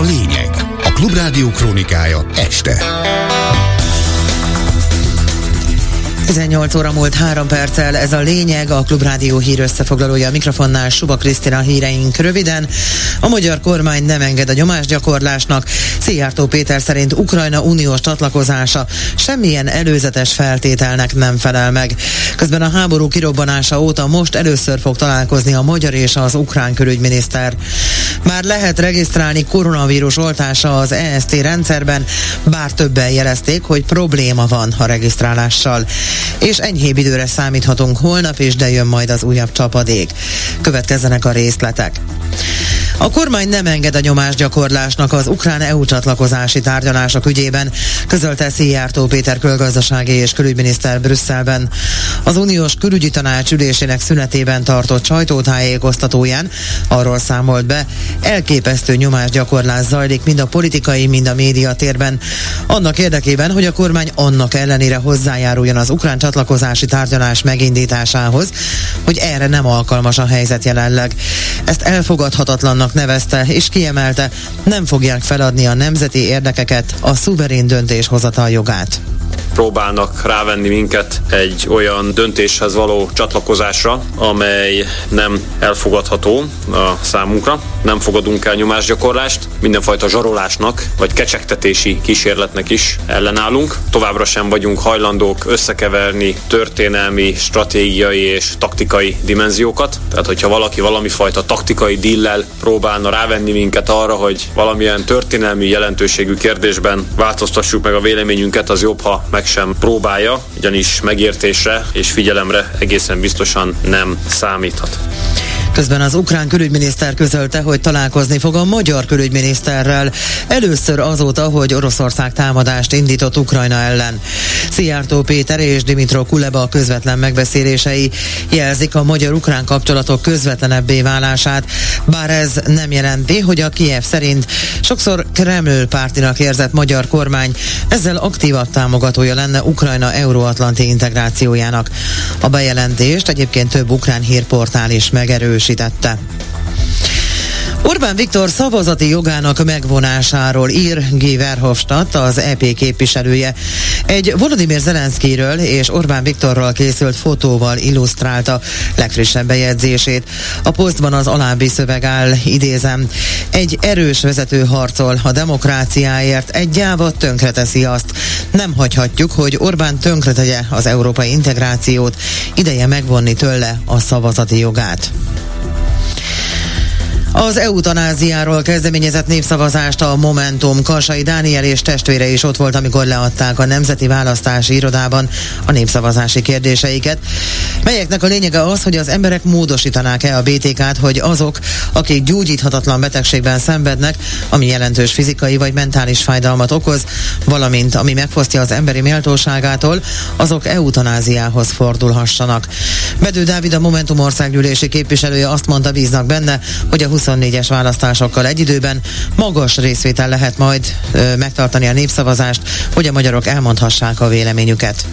a lényeg. A Klubrádió krónikája este. 18 óra múlt 3 perccel, ez a lényeg, a Klubrádió hír összefoglalója a mikrofonnál, Suba Krisztina híreink röviden. A magyar kormány nem enged a nyomásgyakorlásnak. Szijjártó Péter szerint Ukrajna uniós csatlakozása semmilyen előzetes feltételnek nem felel meg. Közben a háború kirobbanása óta most először fog találkozni a magyar és az ukrán külügyminiszter. Már lehet regisztrálni koronavírus oltása az EST rendszerben, bár többen jelezték, hogy probléma van a regisztrálással és enyhébb időre számíthatunk holnap, és de jön majd az újabb csapadék. Következzenek a részletek. A kormány nem enged a nyomásgyakorlásnak az ukrán EU csatlakozási tárgyalások ügyében, közölte Szijjártó Péter külgazdasági és külügyminiszter Brüsszelben. Az uniós külügyi tanács ülésének szünetében tartott sajtótájékoztatóján arról számolt be, elképesztő nyomásgyakorlás zajlik mind a politikai, mind a média térben. Annak érdekében, hogy a kormány annak ellenére hozzájáruljon az ukrán csatlakozási tárgyalás megindításához, hogy erre nem alkalmas a helyzet jelenleg. Ezt elfogadhatatlannak nevezte, és kiemelte, nem fogják feladni a nemzeti érdekeket, a szuverén döntéshozatal jogát próbálnak rávenni minket egy olyan döntéshez való csatlakozásra, amely nem elfogadható a számunkra. Nem fogadunk el nyomásgyakorlást, mindenfajta zsarolásnak vagy kecsegtetési kísérletnek is ellenállunk. Továbbra sem vagyunk hajlandók összekeverni történelmi, stratégiai és taktikai dimenziókat. Tehát, hogyha valaki valami fajta taktikai dillel próbálna rávenni minket arra, hogy valamilyen történelmi jelentőségű kérdésben változtassuk meg a véleményünket, az jobb, ha meg sem próbálja, ugyanis megértésre és figyelemre egészen biztosan nem számíthat. Közben az ukrán külügyminiszter közölte, hogy találkozni fog a magyar külügyminiszterrel. Először azóta, hogy Oroszország támadást indított Ukrajna ellen. Szijjártó Péter és Dimitro Kuleba közvetlen megbeszélései jelzik a magyar-ukrán kapcsolatok közvetlenebbé válását, bár ez nem jelenti, hogy a Kiev szerint sokszor Kreml pártinak érzett magyar kormány ezzel aktívabb támogatója lenne Ukrajna euróatlanti integrációjának. A bejelentést egyébként több ukrán hírportál is megerősítette. Orbán Viktor szavazati jogának megvonásáról ír G. Verhofstadt, az EP képviselője. Egy Volodymyr Zelenszkiről és Orbán Viktorral készült fotóval illusztrálta legfrissebb bejegyzését. A posztban az alábbi szöveg áll, idézem, egy erős vezető harcol a demokráciáért, egy gyáva tönkreteszi azt. Nem hagyhatjuk, hogy Orbán tönkretegye az európai integrációt, ideje megvonni tőle a szavazati jogát. Az eutanáziáról kezdeményezett népszavazást a Momentum Karsai Dániel és testvére is ott volt, amikor leadták a Nemzeti Választási Irodában a népszavazási kérdéseiket, melyeknek a lényege az, hogy az emberek módosítanák-e a BTK-t, hogy azok, akik gyógyíthatatlan betegségben szenvednek, ami jelentős fizikai vagy mentális fájdalmat okoz, valamint ami megfosztja az emberi méltóságától, azok eutanáziához fordulhassanak. Bedő Dávid a Momentum országgyűlési képviselője azt mondta, bíznak benne, hogy a 24-es választásokkal egy időben magas részvétel lehet majd ö, megtartani a népszavazást, hogy a magyarok elmondhassák a véleményüket.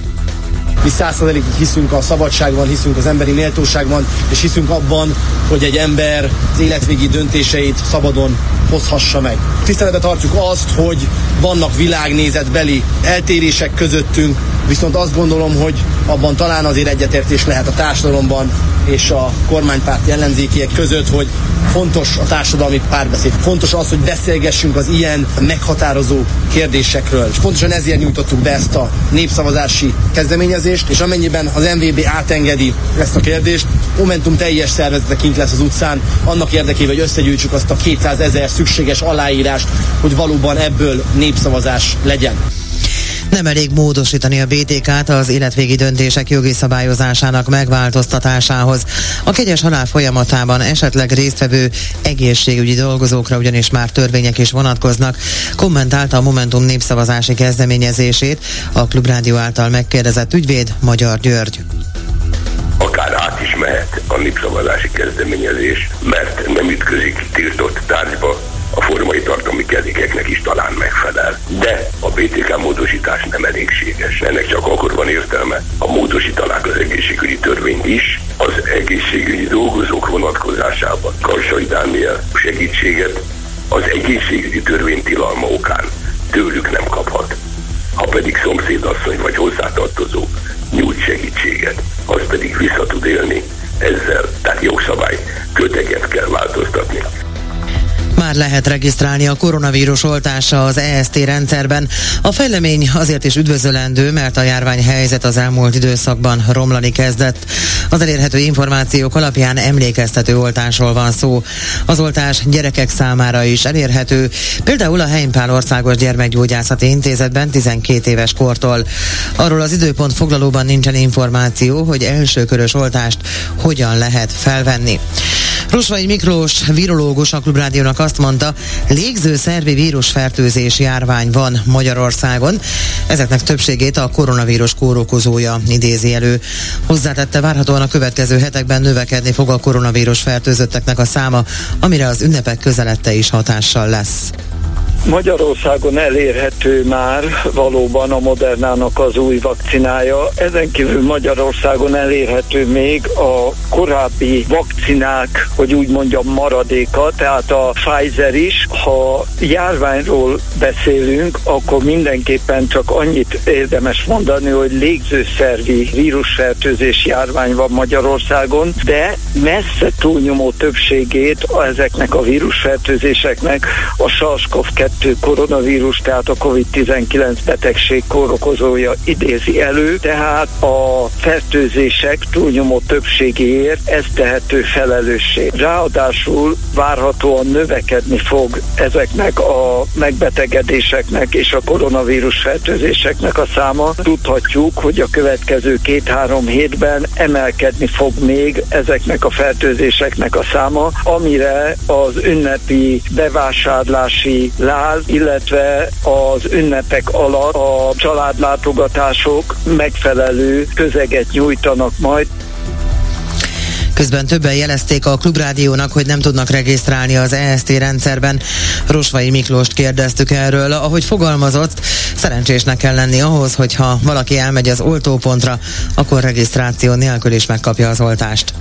Mi százszerzelékig hiszünk a szabadságban, hiszünk az emberi méltóságban, és hiszünk abban, hogy egy ember az életvégi döntéseit szabadon hozhassa meg. Tiszteletbe tartjuk azt, hogy vannak világnézetbeli eltérések közöttünk, viszont azt gondolom, hogy abban talán azért egyetértés lehet a társadalomban és a kormánypárti ellenzékiek között, hogy fontos a társadalmi párbeszéd. Fontos az, hogy beszélgessünk az ilyen meghatározó kérdésekről. És pontosan ezért nyújtottuk be ezt a népszavazási kezdeményezést, és amennyiben az MVB átengedi ezt a kérdést, Momentum teljes szervezete kint lesz az utcán, annak érdekében, hogy összegyűjtsük azt a 200 ezer szükséges aláírást, hogy valóban ebből népszavazás legyen. Nem elég módosítani a BTK-t az életvégi döntések jogi szabályozásának megváltoztatásához. A kegyes halál folyamatában esetleg résztvevő egészségügyi dolgozókra ugyanis már törvények is vonatkoznak, kommentálta a Momentum népszavazási kezdeményezését a Klubrádió által megkérdezett ügyvéd Magyar György akár át is mehet a népszavazási kezdeményezés, mert nem ütközik tiltott tárgyba, a formai tartalmi kellékeknek is talán megfelel. De BTK módosítás nem elégséges. Ennek csak akkor van értelme, ha módosítanák az egészségügyi törvényt is, az egészségügyi dolgozók vonatkozásában Karsai Dániel segítséget az egészségügyi törvénytilalma okán tőlük nem kaphat. Ha pedig szomszédasszony vagy hozzátartozó nyújt segítséget, az pedig vissza tud élni ezzel, tehát jogszabály köteget kell változtatni. Már lehet regisztrálni a koronavírus oltása az EST rendszerben. A fejlemény azért is üdvözölendő, mert a járvány helyzet az elmúlt időszakban romlani kezdett. Az elérhető információk alapján emlékeztető oltásról van szó. Az oltás gyerekek számára is elérhető, például a Heimpál Országos Gyermekgyógyászati Intézetben 12 éves kortól. Arról az időpont foglalóban nincsen információ, hogy elsőkörös oltást hogyan lehet felvenni. Rusvai Miklós, virológus a Klubrádiónak azt mondta, légzőszervi vírusfertőzés járvány van Magyarországon. Ezeknek többségét a koronavírus kórokozója idézi elő. Hozzátette várhatóan a következő hetekben növekedni fog a koronavírus fertőzötteknek a száma, amire az ünnepek közelette is hatással lesz. Magyarországon elérhető már valóban a Modernának az új vakcinája. Ezen kívül Magyarországon elérhető még a korábbi vakcinák, hogy úgy mondjam, maradéka, tehát a Pfizer is. Ha járványról beszélünk, akkor mindenképpen csak annyit érdemes mondani, hogy légzőszervi vírusfertőzés járvány van Magyarországon, de messze túlnyomó többségét ezeknek a vírusfertőzéseknek a SARS-CoV-2 koronavírus, tehát a COVID-19 betegség korokozója idézi elő, tehát a fertőzések túlnyomó többségéért ez tehető felelősség. Ráadásul várhatóan növekedni fog ezeknek a megbetegedéseknek és a koronavírus fertőzéseknek a száma. Tudhatjuk, hogy a következő két-három hétben emelkedni fog még ezeknek a fertőzéseknek a száma, amire az ünnepi bevásárlási lá ház, illetve az ünnepek alatt a családlátogatások megfelelő közeget nyújtanak majd. Közben többen jelezték a Klubrádiónak, hogy nem tudnak regisztrálni az EST rendszerben. Rosvai Miklóst kérdeztük erről. Ahogy fogalmazott, szerencsésnek kell lenni ahhoz, hogyha valaki elmegy az oltópontra, akkor regisztráció nélkül is megkapja az oltást.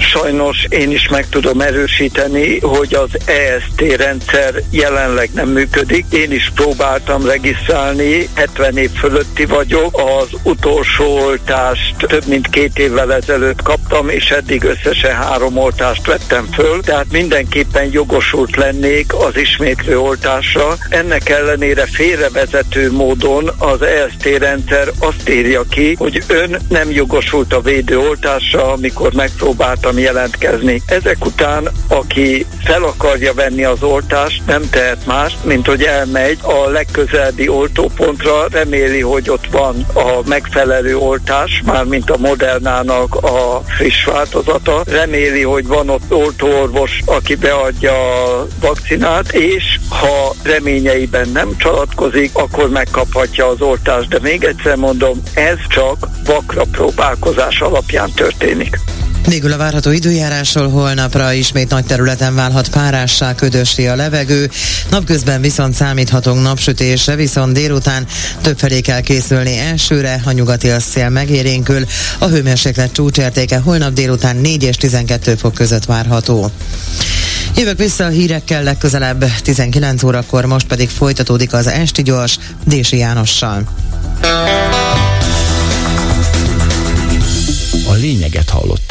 Sajnos én is meg tudom erősíteni, hogy az EST rendszer jelenleg nem működik. Én is próbáltam regisztrálni, 70 év fölötti vagyok. Az utolsó oltást több mint két évvel ezelőtt kaptam, és eddig összesen három oltást vettem föl, tehát mindenképpen jogosult lennék az ismétlő oltásra. Ennek ellenére félrevezető módon az EST rendszer azt írja ki, hogy ön nem jogosult a védőoltásra, amikor megpróbálta szoktam jelentkezni. Ezek után, aki fel akarja venni az oltást, nem tehet más, mint hogy elmegy a legközelebbi oltópontra, reméli, hogy ott van a megfelelő oltás, mármint a Modernának a friss változata, reméli, hogy van ott oltóorvos, aki beadja a vakcinát, és ha reményeiben nem csalatkozik, akkor megkaphatja az oltást. De még egyszer mondom, ez csak vakra próbálkozás alapján történik. Végül a várható időjárásról holnapra ismét nagy területen válhat párássá, ködösé a levegő. Napközben viszont számíthatunk napsütésre, viszont délután többfelé kell készülni elsőre, a nyugati szél megérénkül. A hőmérséklet csúcsértéke holnap délután 4 és 12 fok között várható. Jövök vissza a hírekkel legközelebb 19 órakor, most pedig folytatódik az Esti Gyors Dési Jánossal. A lényeget hallott